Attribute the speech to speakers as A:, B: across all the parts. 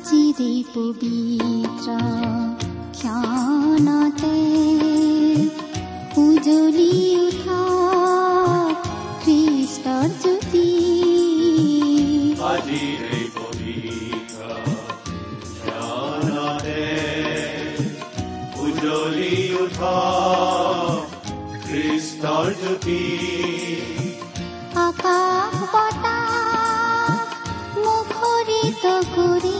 A: আজিৰে পবিত্ৰ ক্ষণতে উজলি উঠা খ্ৰীষ্টৰ জ্যোতি
B: উজ্বলি উঠা খ্ৰীষ্টৰ জ্যোতি
A: আকাশ বতাহ মুখৰিত কৰি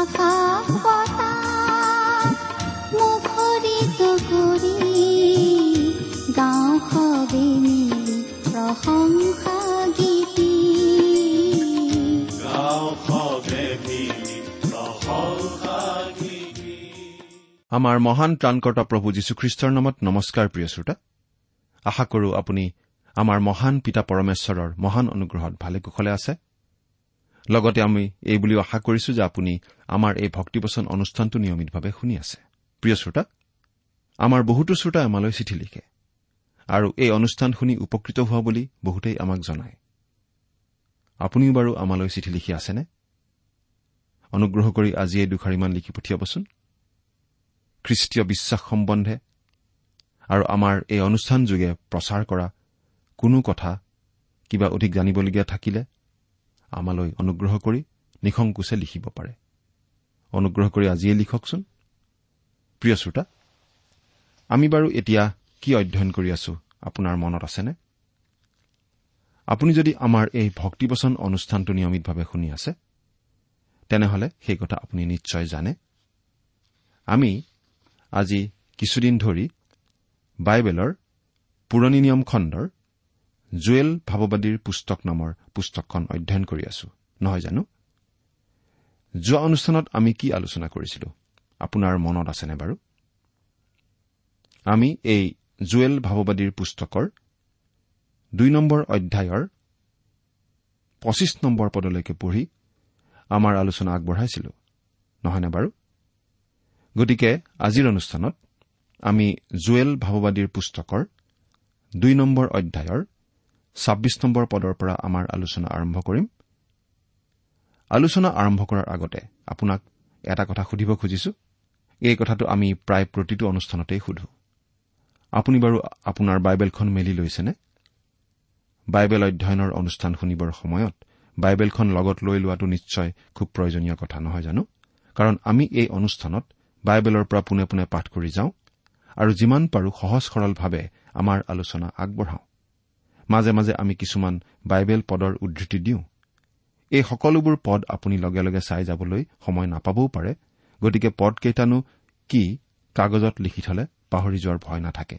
A: আকাশ বতাহ মুখৰিত কৰি গাঁও সবে মিলি প্ৰশংসা গীতি।
B: গাঁও সবে মিলি প্ৰশংসা গীতি।
C: আমাৰ মহান ত্ৰাণকৰ্তা প্ৰভু যীশুখ্ৰীষ্টৰ নামত নমস্কাৰ প্ৰিয় শ্ৰোতা। আশা কৰো আপুনি আমাৰ মহান পিতা পৰমেশ্বৰৰ মহান অনুগ্ৰহত ভালে কুশলে আছে। লগতে আমি এই বুলিও আশা কৰিছো যে আপুনি আমাৰ এই ভক্তিবচন অনুষ্ঠানটো নিয়মিতভাৱে শুনি আছে। প্ৰিয় শ্ৰোতা আমাৰ বহুতো শ্ৰোতাই আমালৈ চিঠি লিখে আৰু এই অনুষ্ঠান শুনি উপকৃত হোৱা বুলি বহুতেই আমাক জনায়। আপুনিও বাৰু আমালৈ চিঠি লিখি আছেনে? অনুগ্ৰহ কৰি আজি এই দুখাৰিমান লিখি পঠিয়াবচোন। খ্ৰীষ্টীয় বিশ্বাস সম্বন্ধে আৰু আমাৰ এই অনুষ্ঠান যোগে প্ৰচাৰ কৰা কোনো কথা কিবা অধিক জানিবলগীয়া থাকিলে আমালৈ অনুগ্ৰহ কৰি নিসংকোচে লিখিব পাৰে। অনুগ্ৰহ কৰি আজিয়ে লিখকচোন। প্ৰিয় শ্ৰোতা আমি বাৰু এতিয়া কি অধ্যয়ন কৰি আছো আপোনাৰ মনত আছেনে? আপুনি যদি আমাৰ এই ভক্তিবচন অনুষ্ঠানটো নিয়মিতভাৱে শুনি আছে তেনেহলে সেই কথা আপুনি নিশ্চয় জানে। আমি আজি কিছুদিন ধৰি বাইবেলৰ পুৰণি নিয়ম খণ্ডৰ জুৱেল ভাৱবাদীৰ পুস্তক নামৰ পুস্তকখন অধ্যয়ন কৰি আছো। নহয় জানো? যোৱা অনুষ্ঠানত আমি কি আলোচনা কৰিছিলো? আপোনাৰ মনত আছেনে বাৰু? আমি এই জুৱেল ভাৱবাদীৰ পুস্তকৰ দুই নম্বৰ অধ্যায়ৰ পঁচিছ নম্বৰ পদলৈকে পঢ়ি আমাৰ আলোচনা আগবঢ়াইছিলো। নহয়নে বাৰু? গতিকে আজিৰ অনুষ্ঠানত আমি জুৱেল ভাৱবাদীৰ পুস্তকৰ দুই নম্বৰ অধ্যায়ৰ ছাব্বিছ নম্বৰ পদৰ পৰা আমাৰ আলোচনা আৰম্ভ কৰিম। আলোচনা আৰম্ভ কৰাৰ আগতে আপোনাক এটা কথা সুধিব খুজিছো। এই কথাটো আমি প্ৰায় প্ৰতিটো অনুষ্ঠানতেই সুধো। আপুনি বাৰু আপোনাৰ বাইবেলখন মেলি লৈছেনে? বাইবেল অধ্যয়নৰ অনুষ্ঠান শুনিবৰ সময়ত বাইবেলখন লগত লৈ লোৱাটো নিশ্চয় খুব প্ৰয়োজনীয় কথা নহয় জানো? কাৰণ আমি এই অনুষ্ঠানত বাইবেলৰ পৰা পোনে পোনে পাঠ কৰি যাওঁ আৰু যিমান পাৰো সহজ সৰলভাৱে আমাৰ আলোচনা আগবঢ়াওঁ। মাজে মাজে আমি কিছুমান বাইবেল পদৰ উদ্ধৃতি দিওঁ। এই সকলোবোৰ পদ আপুনি লগে লগে চাই যাবলৈ সময় নাপাবও পাৰে গতিকে পদকেইটানো কি কাগজত লিখি থলে পাহৰি যোৱাৰ ভয় নাথাকে।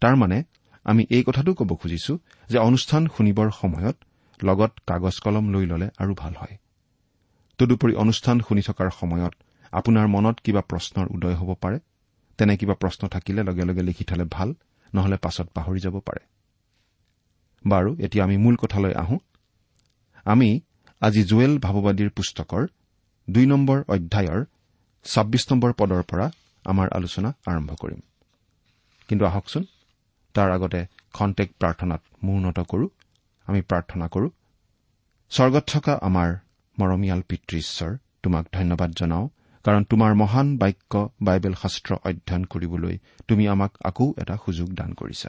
C: তাৰমানে আমি এই কথাটো ক'ব খুজিছো যে অনুষ্ঠান শুনিবৰ সময়ত লগত কাগজ কলম লৈ ললে আৰু ভাল হয়। তদুপৰি অনুষ্ঠান শুনি থকাৰ সময়ত আপোনাৰ মনত কিবা প্ৰশ্নৰ উদয় হ'ব পাৰে? তেনে কিবা প্ৰশ্ন থাকিলে লগে লগে লিখি থলে ভাল নহলে পাছত পাহৰি যাব পাৰে। বাৰু এতিয়া আমি মূল কথালৈ আহোঁ। আমি আজি জুৱেল ভাৱবাদীৰ পুস্তকৰ দুই নম্বৰ অধ্যায়ৰ ছাব্বিছ নম্বৰ পদৰ পৰা আমাৰ আলোচনা আৰম্ভ কৰিম। কিন্তু আহকচোন তাৰ আগতে খন্তেক প্ৰাৰ্থনাত মূৰ্ণত কৰো আমি প্ৰাৰ্থনা কৰো। স্বৰ্গত থকা আমাৰ মৰমীয়াল পিতৃ ঈশ্বৰ তোমাক ধন্যবাদ জনাওঁ কাৰণ তোমাৰ মহান বাক্য বাইবেল শাস্ত্ৰ অধ্যয়ন কৰিবলৈ তুমি আমাক আকৌ এটা সুযোগ দান কৰিছা।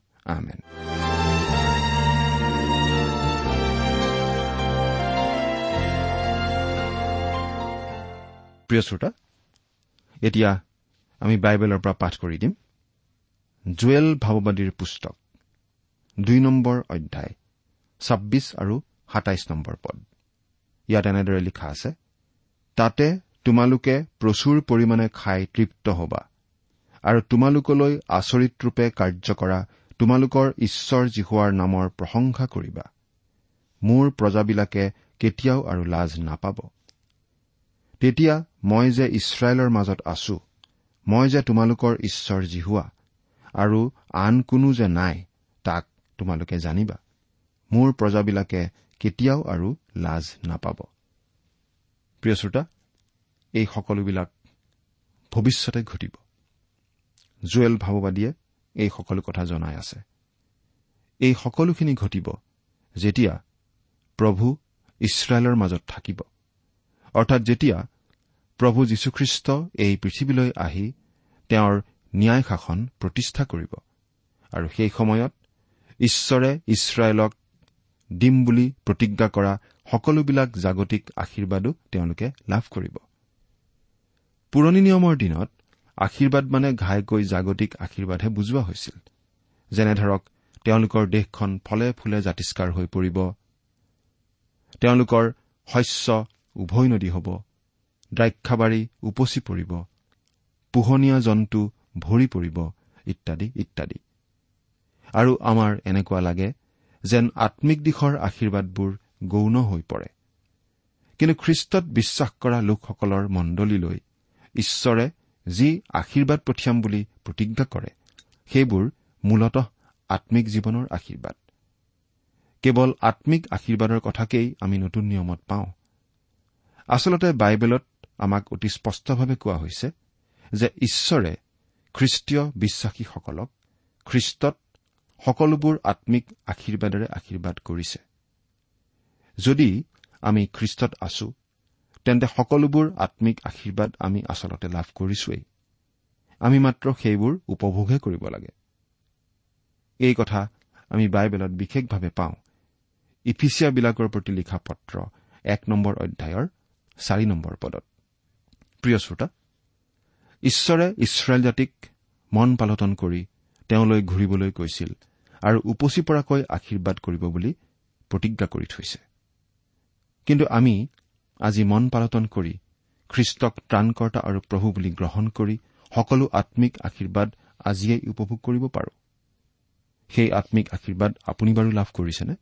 C: আমেন প্ৰিয় শ্ৰোতা এতিয়া আমি বাইবেলৰ পৰা পাঠ কৰি দিম। জুৱেল ভাৱবাদীৰ পুস্তক দুই নম্বৰ অধ্যায় ছাব্বিছ আৰু সাতাইছ নম্বৰ পদ। ইয়াত এনেদৰে লিখা আছে তাতে তোমালোকে প্ৰচুৰ পৰিমাণে খাই তৃপ্ত হবা আৰু তোমালোকলৈ আচৰিতৰূপে কাৰ্য কৰা তোমালোকৰ ঈশ্বৰ জীহুৱাৰ নামৰ প্ৰশংসা কৰিবা। মোৰ প্ৰজাবিলাকে কেতিয়াও আৰু লাজ নাপাব। তেতিয়া মই যে ইছৰাইলৰ মাজত আছো মই যে তোমালোকৰ ঈশ্বৰ জিহুৱা আৰু আন কোনো যে নাই তাক তোমালোকে জানিবা। মোৰ প্ৰজাবিলাকে কেতিয়াও আৰু লাজ নাপাব। প্ৰিয় শ্ৰোতা এই সকলোবিলাক ভৱিষ্যতে ঘটিব। জুৱেল ভাৱবাদীয়ে এই সকলো কথা জনাই আছে। এই সকলোখিনি ঘটিব যেতিয়া প্ৰভু ইছৰাইলৰ মাজত থাকিব। অৰ্থাৎ যেতিয়া প্ৰভু যীশুখ্ৰীষ্ট এই পৃথিৱীলৈ আহি তেওঁৰ ন্যায় শাসন প্ৰতিষ্ঠা কৰিব আৰু সেই সময়ত ঈশ্বৰে ইছৰাইলক দিম বুলি প্ৰতিজ্ঞা কৰা সকলোবিলাক জাগতিক আশীৰ্বাদো তেওঁলোকে লাভ কৰিব। পুৰণি নিয়মৰ দিনত আশীৰ্বাদ মানে ঘাইকৈ জাগতিক আশীৰ্বাদহে বুজোৱা হৈছিল। যেনে ধৰক তেওঁলোকৰ দেশখন ফলে ফুলে জাতিষ্কাৰ হৈ পৰিব। তেওঁলোকৰ শস্য উভৈ নদী হ'ব। দ্ৰাক্ষাবাৰী উপচি পৰিব। পোহনীয়া জন্তু ভৰি পৰিব ইত্যাদি ইত্যাদি। আৰু আমাৰ এনেকুৱা লাগে যেন আম্মিক দিশৰ আশীৰ্বাদবোৰ গৌণ হৈ পৰে। কিন্তু খ্ৰীষ্টত বিশ্বাস কৰা লোকসকলৰ মণ্ডলীলৈ ঈশ্বৰে যি আশীৰ্বাদ পঠিয়াম বুলি প্ৰতিজ্ঞা কৰে সেইবোৰ মূলতঃ আম্মিক জীৱনৰ আশীৰ্বাদ। কেৱল আম্মিক আশীৰ্বাদৰ কথাকেই আমি নতুন নিয়মত পাওঁ। আচলতে বাইবেলত আমাক অতি স্পষ্টভাৱে কোৱা হৈছে যে ঈশ্বৰে খ্ৰীষ্টীয় বিশ্বাসীসকলক খ্ৰীষ্টত সকলোবোৰ আম্মিক আশীৰ্বাদেৰে আশীৰ্বাদ কৰিছে। যদি আমি খ্ৰীষ্টত আছো তেন্তে সকলোবোৰ আম্মিক আশীৰ্বাদ আমি আচলতে লাভ কৰিছোৱেই। আমি মাত্ৰ সেইবোৰ উপভোগহে কৰিব লাগে। এই কথা আমি বাইবেলত বিশেষভাৱে পাওঁ। ইফিচিয়াবিলাকৰ প্ৰতি লিখা পত্ৰ এক নম্বৰ অধ্যায়ৰ চাৰি নম্বৰ পদত। প্ৰিয় শ্ৰোতা ঈশ্বৰে ইছৰাইল জাতিক মন পালটন কৰি তেওঁলৈ ঘূৰিবলৈ কৈছিল আৰু উপচি পৰাকৈ আশীৰ্বাদ কৰিব বুলি প্ৰতিজ্ঞা কৰি থৈছে। কিন্তু আমি আজি মন পালটন কৰি খ্ৰীষ্টক ত্ৰাণকৰ্তা আৰু প্ৰভু বুলি গ্ৰহণ কৰি সকলো আম্মিক আশীৰ্বাদ আজিয়েই উপভোগ কৰিব পাৰো। সেই আম্মিক আশীৰ্বাদ আপুনি বাৰু লাভ কৰিছেনে?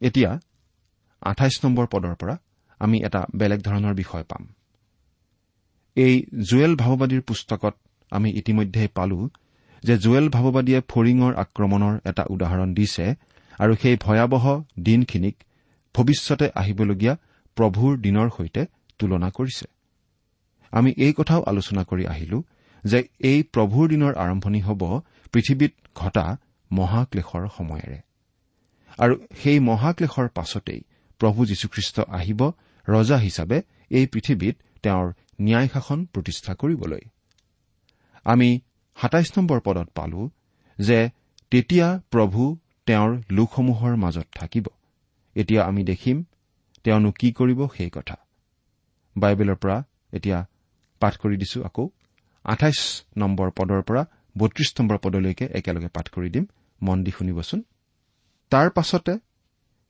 C: এতিয়া আঠাইছ নম্বৰ পদৰ পৰা আমি এটা বেলেগ ধৰণৰ বিষয় পাম। এই জুৱেল ভাৱবাদীৰ পুস্তকত আমি ইতিমধ্যে পালো যে জুৱেল ভাৱবাদীয়ে ফৰিঙৰ আক্ৰমণৰ এটা উদাহৰণ দিছে আৰু সেই ভয়াৱহ দিনখিনিক ভৱিষ্যতে আহিবলগীয়া প্ৰভুৰ দিনৰ সৈতে তুলনা কৰিছে। আমি এই কথাও আলোচনা কৰি আহিলো যে এই প্ৰভুৰ দিনৰ আৰম্ভণি হ'ব পৃথিৱীত ঘটা মহাক্লেশৰ সময়েৰে। আৰু সেই মহাক্লেশৰ পাছতেই প্ৰভু যীশুখ্ৰীষ্ট আহিব ৰজা হিচাপে এই পৃথিৱীত তেওঁৰ ন্যায় শাসন প্ৰতিষ্ঠা কৰিবলৈ। আমি সাতাইছ নম্বৰ পদত পালো যে তেতিয়া প্ৰভু তেওঁৰ লোকসমূহৰ মাজত থাকিব। এতিয়া আমি দেখিম তেওঁনো কি কৰিব সেই কথা। বাইবেলৰ পৰা এতিয়া পাঠ কৰি দিছো আকৌ। আঠাইছ নম্বৰ পদৰ পৰা বত্ৰিশ নম্বৰ পদলৈকে একেলগে পাঠ কৰি দিম। মন দি শুনিবচোন। তাৰ পাছতে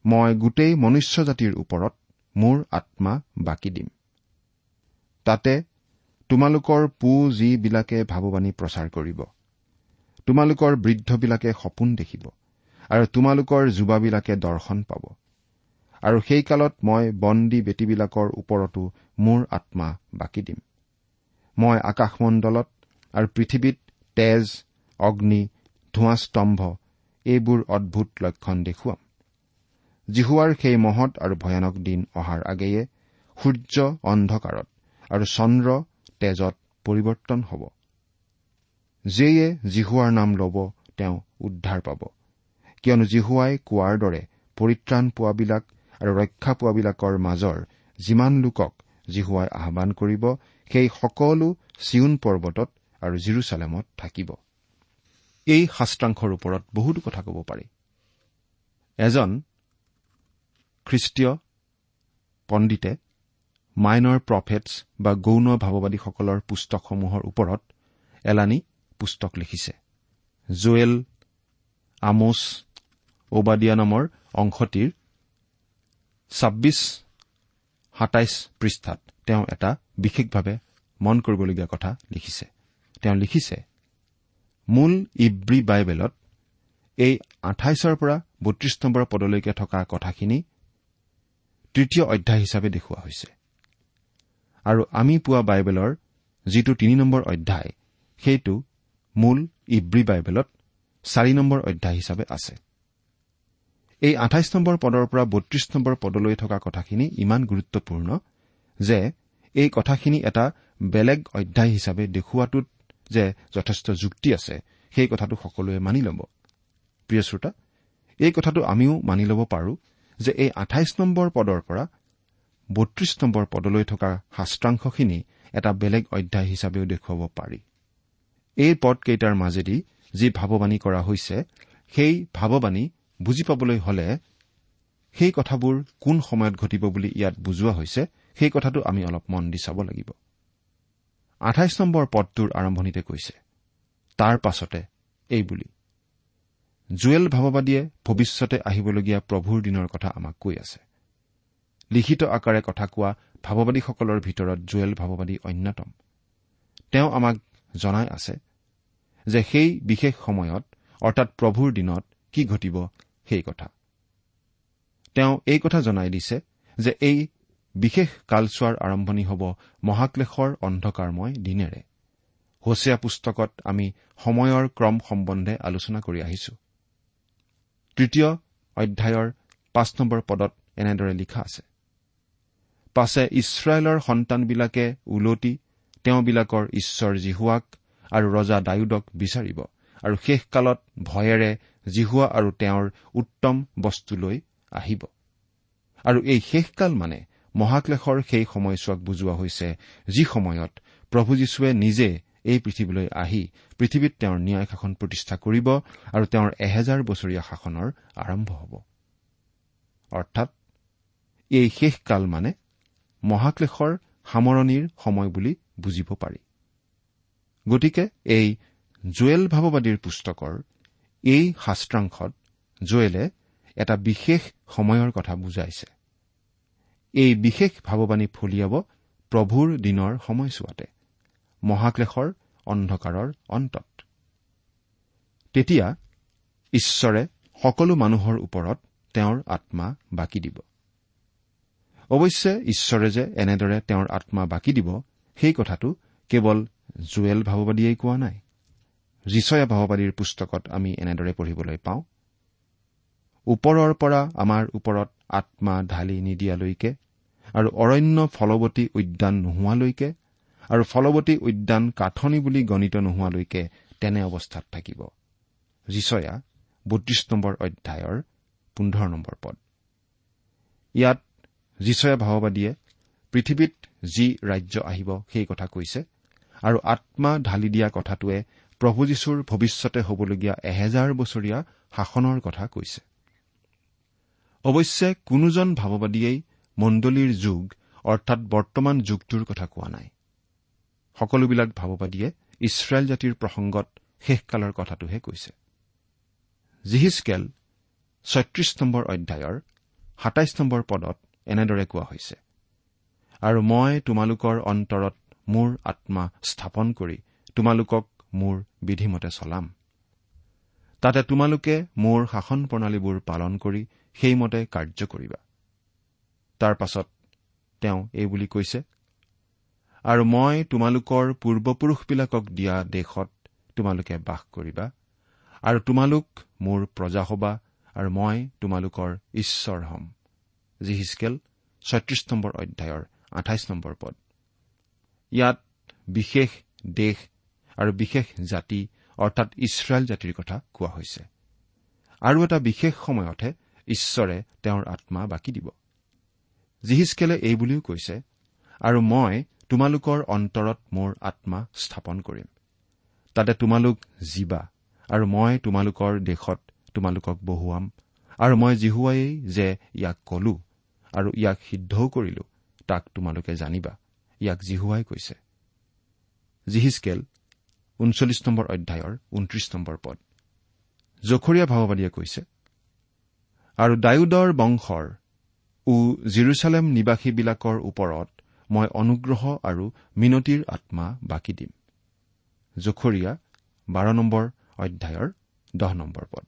C: মই গোটেই মনুষ্য জাতিৰ ওপৰত মোৰ আত্মা বাকি দিম। তাতে তোমালোকৰ পু যিবিলাকে ভাৱবাণী প্ৰচাৰ কৰিব তোমালোকৰ বৃদ্ধবিলাকে সপোন দেখিব আৰু তোমালোকৰ যুৱাবিলাকে দৰ্শন পাব। আৰু সেই কালত মই বন্দী বেটীবিলাকৰ ওপৰতো মোৰ আত্মা বাকি দিম। মই আকাশমণ্ডলত আৰু পৃথিৱীত তেজ অগ্নি ধোঁৱাস্তম্ভ এইবোৰ অদ্ভুত লক্ষণ দেখুৱাম। জিহুৱাৰ সেই মহৎ আৰু ভয়ানক দিন অহাৰ আগেয়ে সূৰ্য অন্ধকাৰত আৰু চন্দ্ৰ তেজত পৰিৱৰ্তন হ'ব। যিয়ে জিহুৱাৰ নাম ল'ব তেওঁ উদ্ধাৰ পাব। কিয়নো জিহুৱাই কোৱাৰ দৰে পৰিত্ৰাণ পোৱাবিলাক আৰু ৰক্ষা পোৱাবিলাকৰ মাজৰ যিমান লোকক জিহুৱাই আহান কৰিব সেই সকলো চিউন পৰ্বতত আৰু জিৰচালেমত থাকিব। এই শাস্ত্ৰাংশৰ ওপৰত বহুতো কথা ক'ব পাৰি। এজন খ্ৰীষ্টীয় পণ্ডিতে মাইনৰ প্ৰফেটছ বা গৌণ ভাৱবাদীসকলৰ পুস্তকসমূহৰ ওপৰত এলানি পুস্তক লিখিছে। জুৱেল আমোছ ওবাদিয়া নামৰ অংশটিৰ ছাব্বিছ সাতাইছ পৃষ্ঠাত তেওঁ এটা বিশেষভাৱে মন কৰিবলগীয়া কথা লিখিছে। তেওঁ লিখিছে মূল ইব্ৰী বাইবেলত এই আঠাইছৰ পৰা বত্ৰিশ নম্বৰ পদলৈকে থকা কথাখিনি তৃতীয় অধ্যায় হিচাপে দেখুওৱা হৈছে। আৰু আমি পোৱা বাইবেলৰ যিটো তিনি নম্বৰ অধ্যায় সেইটো মূল ইব্ৰী বাইবেলত চাৰি নম্বৰ অধ্যায় হিচাপে আছে। এই আঠাইছ নম্বৰ পদৰ পৰা বত্ৰিশ নম্বৰ পদলৈ থকা কথাখিনি ইমান গুৰুত্বপূৰ্ণ যে এই কথাখিনি এটা বেলেগ অধ্যায় হিচাপে দেখুওৱাটোত যে যথেষ্ট যুক্তি আছে সেই কথাটো সকলোৱে মানি ল'ব। প্ৰিয় শ্ৰোতা এই কথাটো আমিও মানি ল'ব পাৰো যে এই আঠাইছ নম্বৰ পদৰ পৰা বত্ৰিশ নম্বৰ পদলৈ থকা শাস্ত্ৰাংশখিনি এটা বেলেগ অধ্যায় হিচাপেও দেখুৱাব পাৰি। এই পদকেইটাৰ মাজেদি যি ভাৱবাণী কৰা হৈছে সেই ভাৱবাণী বুজি পাবলৈ হলে সেই কথাবোৰ কোন সময়ত ঘটিব বুলি ইয়াত বুজোৱা হৈছে সেই কথাটো আমি অলপ মন দি চাব লাগিব। আঠাইছ নম্বৰ পদটোৰ আৰম্ভণিতে কৈছে তাৰ পাছতে এই বুলি। জুৱেল ভাৱবাদীয়ে ভৱিষ্যতে আহিবলগীয়া প্ৰভুৰ দিনৰ কথা আমাক কৈ আছে। লিখিত আকাৰে কথা কোৱা ভাৱবাদীসকলৰ ভিতৰত জুৱেল ভাৱবাদী অন্যতম। তেওঁ আমাক জনাই আছে যে সেই বিশেষ সময়ত অৰ্থাৎ প্ৰভুৰ দিনত কি ঘটিব সেই কথা। তেওঁ এই কথা জনাই দিছে যে এই বিশেষ কালচোৱাৰ আৰম্ভণি হ'ব মহাক্লেশৰ অন্ধকাৰময় দিনেৰে। হোচিয়া পুস্তকত আমি সময়ৰ ক্ৰম সম্বন্ধে আলোচনা কৰি আহিছো। তৃতীয় অধ্যায়ৰ পাঁচ নম্বৰ পদত এনেদৰে লিখা আছে। পাছে ইছৰাইলৰ সন্তানবিলাকে ওলটি তেওঁবিলাকৰ ঈশ্বৰ জিহুৱাক আৰু ৰজা ডায়ুদক বিচাৰিব আৰু শেষকালত ভয়েৰে জিহুৱা আৰু তেওঁৰ উত্তম বস্তুলৈ আহিব। আৰু এই শেষকাল মানে মহাক্লেশৰ সেই সময়ছোৱাক বুজোৱা হৈছে যি সময়ত প্ৰভু যীশুৱে নিজে এই পৃথিৱীলৈ আহি পৃথিৱীত তেওঁৰ ন্যায় শাসন প্ৰতিষ্ঠা কৰিব আৰু তেওঁৰ এহেজাৰ বছৰীয়া শাসনৰ আৰম্ভ হ'ব। অৰ্থাৎ এই শেষকাল মানে মহাক্লেশৰ সামৰণিৰ সময় বুলি বুজিব পাৰি। গতিকে এই জুৱেল ভাৱবাদীৰ পুস্তকৰ এই শাস্ত্ৰাংশত জুৱেলে এটা বিশেষ সময়ৰ কথা বুজাইছে। এই বিশেষ ভাৱবাণী ফলিয়াব প্ৰভুৰ দিনৰ সময়ছোৱাতে মহাক্লেশৰ অন্ধকাৰৰ অন্তত। তেতিয়া ঈশ্বৰে সকলো মানুহৰ ওপৰত তেওঁৰ আত্মা বাকি দিব। অৱশ্যে ঈশ্বৰে যে এনেদৰে তেওঁৰ আত্মা বাকি দিব সেই কথাটো কেৱল জুৱেল ভাৱবাদীয়েই কোৱা নাই। ৰিচয়া ভাৱবাদীৰ পুস্তকত আমি এনেদৰে পঢ়িবলৈ পাওঁ ওপৰৰ পৰা আমাৰ ওপৰত আত্মা ঢালি নিদিয়ালৈকে আৰু অৰণ্য ফলৱতী উদ্যান নোহোৱালৈকে আৰু ফলৱতী উদ্যান কাঠনি বুলি গণিত নোহোৱালৈকে তেনে অৱস্থাত থাকিব। ৰিচয়া বত্ৰিশ নম্বৰ অধ্যায়ৰ পোন্ধৰ নম্বৰ পদ। ইয়াত ৰিচয়া ভাৱবাদীয়ে পৃথিৱীত যি ৰাজ্য আহিব সেই কথা কৈছে আৰু আত্মা ঢালি দিয়া কথাটোৱে প্ৰভু যীশুৰ ভৱিষ্যতে হ'বলগীয়া এহেজাৰ বছৰীয়া শাসনৰ কথা কৈছে। অৱশ্যে কোনোজন ভাৱবাদীয়েই মণ্ডলীৰ যুগ অৰ্থাৎ বৰ্তমান যুগটোৰ কথা কোৱা নাই। সকলোবিলাক ভাৱবাদীয়ে ইছৰাইল জাতিৰ প্ৰসংগত শেষকালৰ কথাটোহে কৈছে। জিহিচকেল ছয়ত্ৰিশ নম্বৰ অধ্যায়ৰ সাতাইছ নম্বৰ পদত এনেদৰে কোৱা হৈছে আৰু মই তোমালোকৰ অন্তৰত মোৰ আত্মা স্থাপন কৰি তোমালোকক মোৰ বিধিমতে চলাম। তাতে তোমালোকে মোৰ শাসন প্ৰণালীবোৰ পালন কৰি সেইমতে কাৰ্য কৰিবা। তাৰ পাছত তেওঁ এই বুলি কৈছে আৰু মই তোমালোকৰ পূৰ্বপুৰুষবিলাকক দিয়া দেশত তোমালোকে বাস কৰিবা আৰু তোমালোক মোৰ প্ৰজা হবা আৰু মই তোমালোকৰ ঈশ্বৰ হ'ম। যি হিচকেল ছয়ত্ৰিশ নম্বৰ অধ্যায়ৰ আঠাইছ নম্বৰ পদ। ইয়াত বিশেষ দেশ আৰু বিশেষ জাতি অৰ্থাৎ ইছৰাইল জাতিৰ কথা কোৱা হৈছে। আৰু এটা বিশেষ সময়তহে ঈশ্বৰে তেওঁৰ আত্মা বাকী দিব। জিহিচকেলে এই বুলিও কৈছে আৰু মই তোমালোকৰ অন্তৰত মোৰ আত্মা স্থাপন কৰিম। তাতে তোমালোক জীৱা আৰু মই তোমালোকৰ দেশত তোমালোকক বহুৱাম। আৰু মই জিহুৱাইয়েই যে ইয়াক কলো আৰু ইয়াক সিদ্ধও কৰিলো তাক তোমালোকে জানিবা ইয়াক জিহুৱাই কৈছে। জিহিচকেল ঊনচল্লিছ নম্বৰ অধ্যায়ৰ ঊনত্ৰিশ নম্বৰ পদ। জখৰীয়া ভাৱবাদীয়ে কৈছে আৰু ডায়ুদৰ বংশৰ উ জিৰচালেম নিবাসীবিলাকৰ ওপৰত মই অনুগ্ৰহ আৰু মিনতিৰ আত্মা বাকী দিম। জখৰীয়া বাৰ নম্বৰ অধ্যায়ৰ দহ নম্বৰ পদ।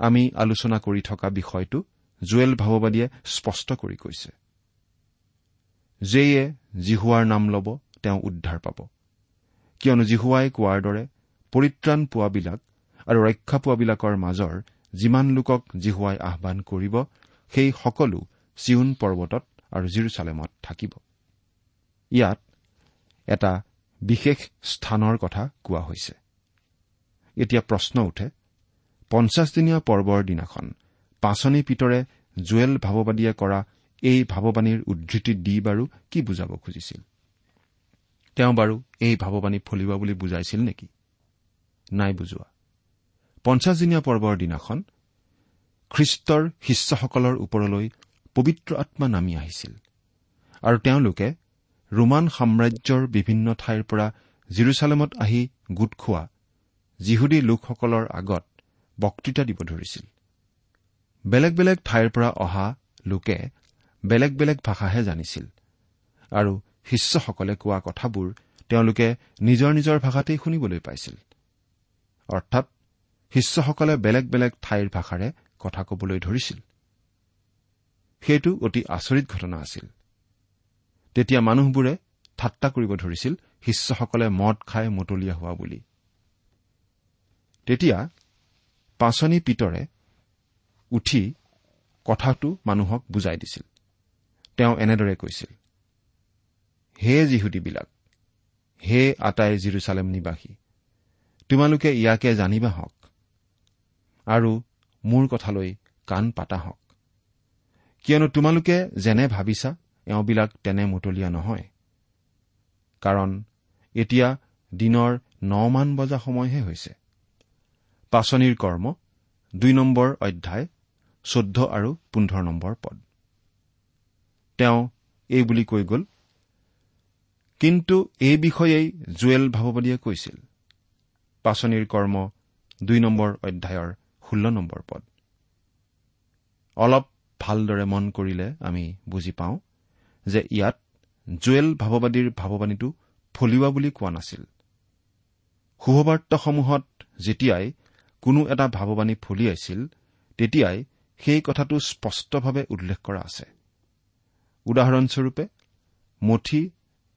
C: আমি আলোচনা কৰি থকা বিষয়টো জুৱেল ভাৱবাদীয়ে স্পষ্ট কৰি কৈছে। যেয়ে জিহুৱাৰ নাম ল'ব তেওঁ উদ্ধাৰ পাব। কিয়নো জিহুৱাই কোৱাৰ দৰে পৰিত্ৰাণ পোৱাবিলাক আৰু ৰক্ষা পোৱাবিলাকৰ মাজৰ যিমান লোকক জিহুৱাই আহান কৰিব সেই সকলো চিউন পৰ্বতত আৰু জিৰচালেমত থাকিব। ইয়াত এটা বিশেষ স্থানৰ কথা কোৱা হৈছে। এতিয়া প্ৰশ্ন উঠে পঞ্চাছদিনীয়া পৰ্বৰ দিনাখন পাচনি পিতৰে জুৱেল ভাৱবাদীয়ে কৰা এই ভাৱবাণীৰ উদ্ধৃতি দি বাৰু কি বুজাব খুজিছিল? তেওঁ বাৰু এই ভাৱবাণী ফলিওৱা বুলি বুজাইছিল নেকি? নাই বুজোৱা। পঞ্চাছদিনীয়া পৰ্বৰ দিনাখন খ্ৰীষ্টৰ শিষ্যসকলৰ ওপৰলৈ পবিত্ৰ আত্মা নামি আহিছিল আৰু তেওঁলোকে ৰোমান সাম্ৰাজ্যৰ বিভিন্ন ঠাইৰ পৰা জিৰচালেমত আহি গোট খোৱা যিহুদী লোকসকলৰ আগত বক্তৃতা দিব ধৰিছিল। বেলেগ বেলেগ ঠাইৰ পৰা অহা লোকে বেলেগ বেলেগ ভাষাহে জানিছিল আৰু শিষ্যসকলে কোৱা কথাবোৰ তেওঁলোকে নিজৰ নিজৰ ভাষাতেই শুনিবলৈ পাইছিল। অৰ্থাৎ শিষ্যসকলে বেলেগ বেলেগ ঠাইৰ ভাষাৰে কথা কবলৈ ধৰিছিল। সেইটো অতি আচৰিত ঘটনা আছিল। তেতিয়া মানুহবোৰে ঠাট্টা কৰিব ধৰিছিল শিষ্যসকলে মদ খাই মতলীয়া হোৱা বুলি। তেতিয়া পাচনি পিতৰে উঠি কথাটো মানুহক বুজাই দিছিল। তেওঁ এনেদৰে কৈছিল হে যিহুদীবিলাক হে আটাই জিৰচালেম নিবাসী তোমালোকে ইয়াকে জানিবা হওক আৰু মোৰ কথালৈ কাণ পাতা হওক কিয়নো তোমালোকে যেনে ভাবিছা এওঁবিলাক তেনে মতলীয়া নহয়। কাৰণ এতিয়া দিনৰ নমান বজা সময়হে হৈছে। পাচনিৰ কৰ্ম দুই নম্বৰ অধ্যায় চৈধ্য আৰু পোন্ধৰ নম্বৰ পদ। তেওঁ এই বুলি কৈ গ'ল কিন্তু এই বিষয়েই জুৱেল ভাৱবাদীয়ে কৈছিল। পাচনিৰ কৰ্ম দুই নম্বৰ অধ্যায়ৰ ষোল্ল নম্বৰ পদ। অলপ ভালদৰে মন কৰিলে আমি বুজি পাওঁ যে ইয়াত জুৱেল ভাৱবাদীৰ ভাৱবাণীটো ফলিওৱা বুলি কোৱা নাছিল। শুভবাৰ্তাসমূহত যেতিয়াই কোনো এটা ভাৱবাণী ফলিয়াইছিল তেতিয়াই সেই কথাটো স্পষ্টভাৱে উল্লেখ কৰা আছে। উদাহৰণস্বৰূপে মঠি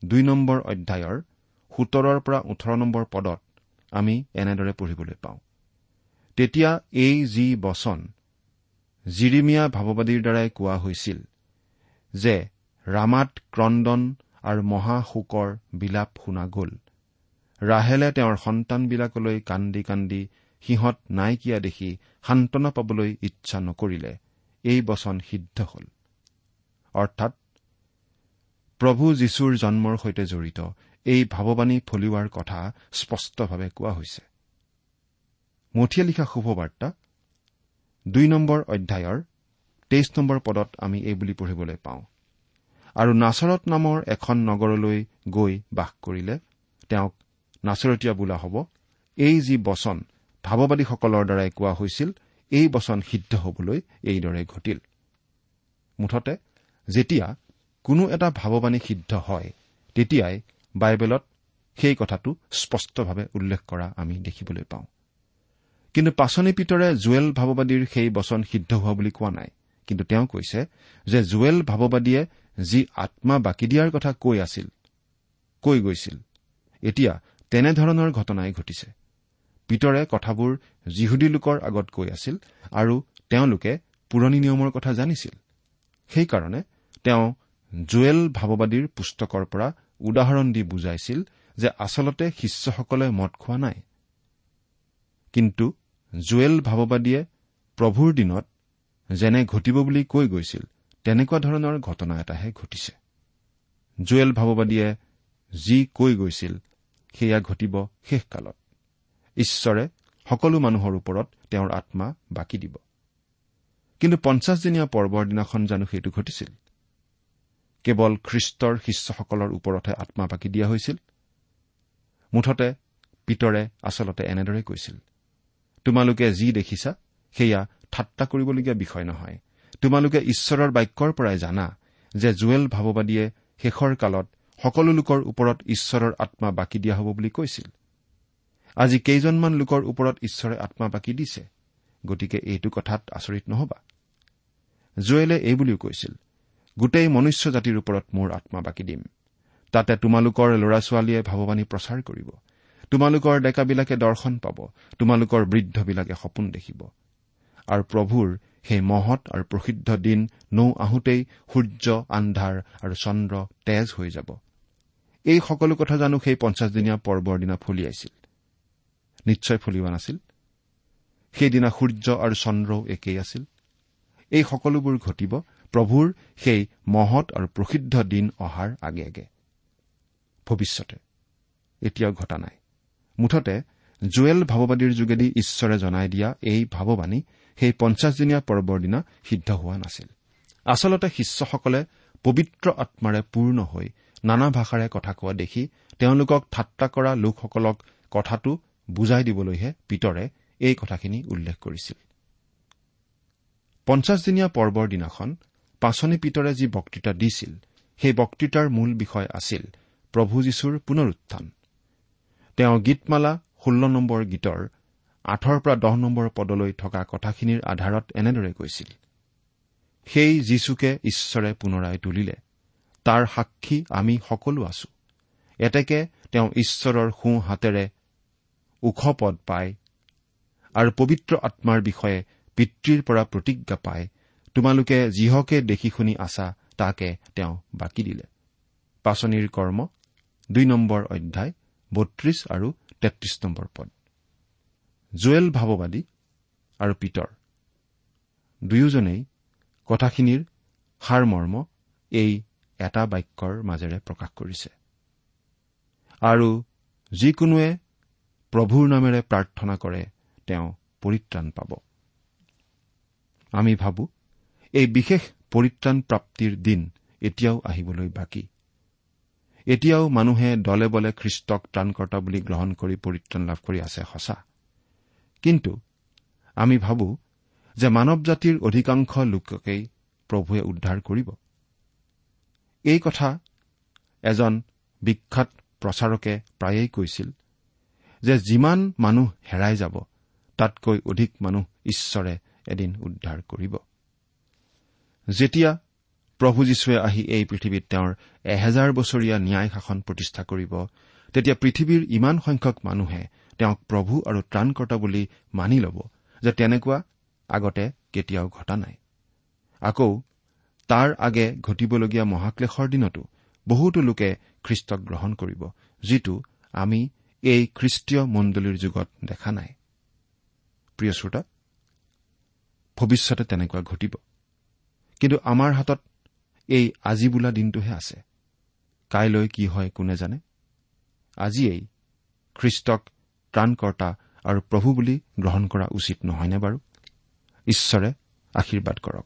C: দুই নম্বৰ অধ্যায়ৰ সোতৰৰ পৰা ওঠৰ নম্বৰ পদত আমি এনেদৰে পঢ়িবলৈ পাওঁ। তেতিয়া এই যি বচন জিৰিমিয়া ভাৱবাদীৰ দ্বাৰাই কোৱা হৈছিল যে ৰামাত ক্ৰদন আৰু মহাশোকৰ বিলাপ শুনা গ'ল। ৰাহেলে তেওঁৰ সন্তানবিলাকলৈ কান্দি কান্দি সিহঁত নাইকিয়া দেখি সান্তনা পাবলৈ ইচ্ছা নকৰিলে। এই বচন সিদ্ধ হল। অৰ্থাৎ প্ৰভু যীশুৰ জন্মৰ সৈতে জড়িত। এই ভাৱবাণী ফলিওৱাৰ কথা স্পষ্টভাৱে কোৱা হৈছে। মঠিয়া লিখা শুভবাৰ্তা দুই নম্বৰ অধ্যায়ৰ তেইছ নম্বৰ পদত আমি এই বুলি পঢ়িবলৈ পাওঁ। আৰু নাচৰত নামৰ এখন নগৰলৈ গৈ বাস কৰিলে তেওঁক নাচৰতীয়া বোলা হ'ব। এই যি বচন ভাৱবাদীসকলৰ দ্বাৰাই কোৱা হৈছিল এই বচন সিদ্ধ হবলৈ এইদৰে ঘটিল। মুঠতে যেতিয়া কোনো এটা ভাৱবাণী সিদ্ধ হয় তেতিয়াই বাইবেলত সেই কথাটো স্পষ্টভাৱে উল্লেখ কৰা আমি দেখিবলৈ পাওঁ। কিন্তু পাচনি পিতৰে জুৱেল ভাৱবাদীৰ সেই বচন সিদ্ধ হোৱা বুলি কোৱা নাই। কিন্তু তেওঁ কৈছে যে জুৱেল ভাৱবাদীয়ে যি আত্মা বাকী দিয়াৰ কথা কৈ আছিল কৈ গৈছিল এতিয়া তেনেধৰণৰ ঘটনাই ঘটিছে। পিতৰে কথাবোৰ যিহুদী লোকৰ আগত কৈ আছিল আৰু তেওঁলোকে পুৰণি নিয়মৰ কথা জানিছিল। সেইকাৰণে তেওঁ জুৱেল ভাৱবাদীৰ পুস্তকৰ পৰা উদাহৰণ দি বুজাইছিল যে আচলতে শিষ্যসকলে মদ খোৱা নাই। কিন্তু জুৱেল ভাৱবাদীয়ে প্ৰভুৰ দিনত যেনে ঘটিব বুলি কৈ গৈছিল তেনেকুৱা ধৰণৰ ঘটনা এটাহে ঘটিছে। জুৱেল ভাৱবাদীয়ে যি কৈ গৈছিল সেয়া ঘটিব শেষকালত ঈশ্বৰে সকলো মানুহৰ ওপৰত তেওঁৰ আত্মা বাকী দিব। কিন্তু পঞ্চাছদিনীয়া পৰ্বৰ দিনাখন জানো সেইটো ঘটিছিল? কেৱল খ্ৰীষ্টৰ শিষ্যসকলৰ ওপৰতহে আত্মা বাকী দিয়া হৈছিল। মুঠতে পিতৰে আচলতে এনেদৰে কৈছিল তোমালোকে যি দেখিছা সেয়া ঠাট্টা কৰিবলগীয়া বিষয় নহয়। তোমালোকে ঈশ্বৰৰ বাক্যৰ পৰাই জানা যে জুৱেল ভাৱবাদীয়ে শেষৰ কালত সকলো লোকৰ ওপৰত ঈশ্বৰৰ আত্মা বাকী দিয়া হ'ব বুলি কৈছিল। আজি কেইজনমান লোকৰ ওপৰত ঈশ্বৰে আত্মা বাকী দিছে গতিকে এইটো কথাত আচৰিত নহবা। জুৱেলে এই বুলিও কৈছিল গোটেই মনুষ্য জাতিৰ ওপৰত মোৰ আত্মা বাকী দিম। তাতে তোমালোকৰ ল'ৰা ছোৱালীয়ে ভাৱবাণী প্ৰচাৰ কৰিব। তোমালোকৰ ডেকাবিলাকে দৰ্শন পাব। তোমালোকৰ বৃদ্ধবিলাকে সপোন দেখিব। আৰু প্ৰভুৰ সেই মহৎ আৰু প্ৰসিদ্ধ দিন নৌ আহোঁতেই সূৰ্য আন্ধাৰ আৰু চন্দ্ৰ তেজ হৈ যাব। এই সকলো কথা জানো সেই পঞ্চাছদিনীয়া পৰ্বৰ দিনা ফলিয়াইছিল নিশ্চয় ফলিওৱা নাছিল। সেইদিনা সূৰ্য আৰু চন্দ্ৰও একেই আছিল। এই সকলোবোৰ ঘটিব। প্ৰভুৰ সেই মহৎ আৰু প্ৰসিদ্ধ দিন অহাৰ আগে আগে। ভৱিষ্যতে। এতিয়াও ঘটা নাই। মুঠতে জুৱেল ভাৱবাদীৰ যোগেদি ঈশ্বৰে জনাই দিয়া এই ভাৱবাণী সেই পঞ্চাছদিনীয়া পৰ্বৰ দিনা সিদ্ধ হোৱা নাছিল। আচলতে শিষ্যসকলে পবিত্ৰ আত্মাৰে পূৰ্ণ হৈ নানা ভাষাৰে কথা কোৱা দেখি তেওঁলোকক ঠাট্টা কৰা লোকসকলক কথাটো বুজাই দিবলৈহে পিতৰে এই কথাখিনি উল্লেখ কৰিছিল। পঞ্চাছদিনীয়া পৰ্বৰ দিনাখন পাচনি পিতৰে যি বক্তৃতা দিছিল সেই বক্তৃতাৰ মূল বিষয় আছিল প্ৰভু যীশুৰ পুনৰুত্থান। তেওঁ গীতমালা ষোল্ল নম্বৰ গীতৰ আঠৰ পৰা দহ নম্বৰ পদলৈ থকা কথাখিনিৰ আধাৰত এনেদৰে কৈছিল। সেই যীশুকে ঈশ্বৰে পুনৰাই তুলিলে তাৰ সাক্ষী আমি সকলো আছো। এতেকে তেওঁ ঈশ্বৰৰ সোঁ হাতেৰে ওখ পদ পায় আৰু পবিত্ৰ আত্মাৰ বিষয়ে পিতৃৰ পৰা প্ৰতিজ্ঞা পায় তোমালোকে যিহকে দেখি শুনি আছা তাকে তেওঁ বাকী দিলে। পাচনিৰ কৰ্ম দুই নম্বৰ অধ্যায় বত্ৰিশ আৰু তেত্ৰিশ নম্বৰ পদ। জুৱেল ভাৱবাদী আৰু পিতৰ। দুয়োজনেই কথাখিনিৰ সাৰমৰ্ম এই এটা বাক্যৰ মাজেৰে প্ৰকাশ কৰিছে। আৰু যিকোনোৱে প্ৰভুৰ নামেৰে প্ৰাৰ্থনা কৰে তেওঁ পৰিত্ৰাণ পাব। আমি ভাবো এই বিশেষ পৰিত্ৰাণ প্ৰাপ্তিৰ দিন এতিয়াও আহিবলৈ বাকী। এতিয়াও মানুহে দলে বলে খ্ৰীষ্টক ত্ৰাণকৰ্তা বুলি গ্ৰহণ কৰি পৰিত্ৰাণ লাভ কৰি আছে সঁচা। কিন্তু আমি ভাবো যে মানৱ জাতিৰ অধিকাংশ লোককেই প্ৰভুৱে উদ্ধাৰ কৰিব। এই কথা এজন বিখ্যাত প্ৰচাৰকে প্ৰায়েই কৈছিল যে যিমান মানুহ হেৰাই যাব তাতকৈ অধিক মানুহ ঈশ্বৰে এদিন উদ্ধাৰ কৰিব। যেতিয়া প্ৰভু যীশুৱে আহি এই পৃথিৱীত তেওঁৰ এহেজাৰ বছৰীয়া ন্যায় শাসন প্ৰতিষ্ঠা কৰিব তেতিয়া পৃথিৱীৰ ইমান সংখ্যক মানুহে তেওঁক প্ৰভু আৰু ত্ৰাণকৰ্তা বুলি মানি ল'ব যে তেনেকুৱা আগতে কেতিয়াও ঘটা নাই। আকৌ তাৰ আগে ঘটিবলগীয়া মহাক্লেশৰ দিনতো বহুতো লোকে খ্ৰীষ্টক গ্ৰহণ কৰিব যিটো আমি এই খ্ৰীষ্টীয় মণ্ডলীৰ যুগত দেখা নাই। প্ৰিয় শ্ৰোতা ভৱিষ্যতে তেনেকুৱা ঘটিব। কিন্তু আমাৰ হাতত এই আজি বোলা দিনটোহে আছে। কাইলৈ কি হয় কোনে জানে? আজিয়েই খ্ৰীষ্টক ত্ৰাণকৰ্তা আৰু প্ৰভু বুলি গ্ৰহণ কৰা উচিত নহয়নে বাৰু? ঈশ্বৰে আশীৰ্বাদ কৰক।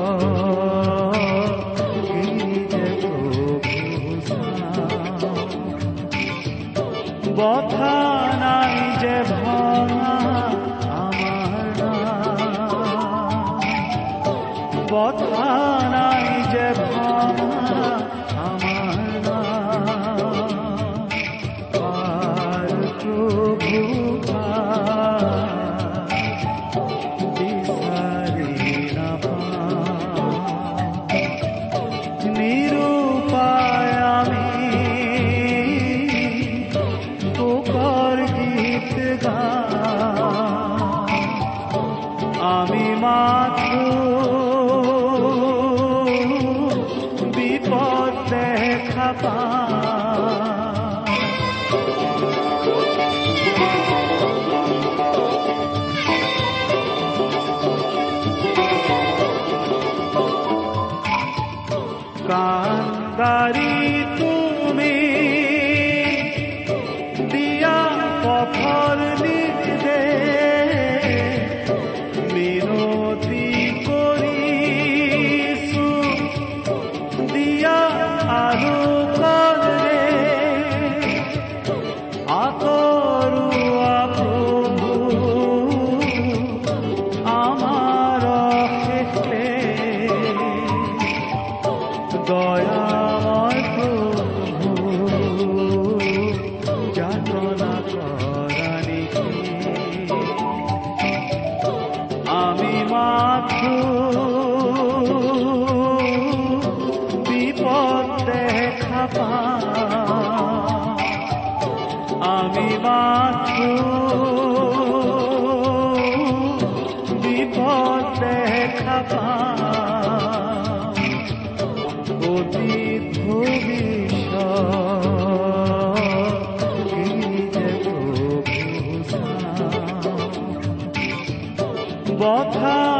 B: বথা নাই যে ভঙা নাম। বথা নাই যে कार বিপদ দেখা প্রভু চায়। বথা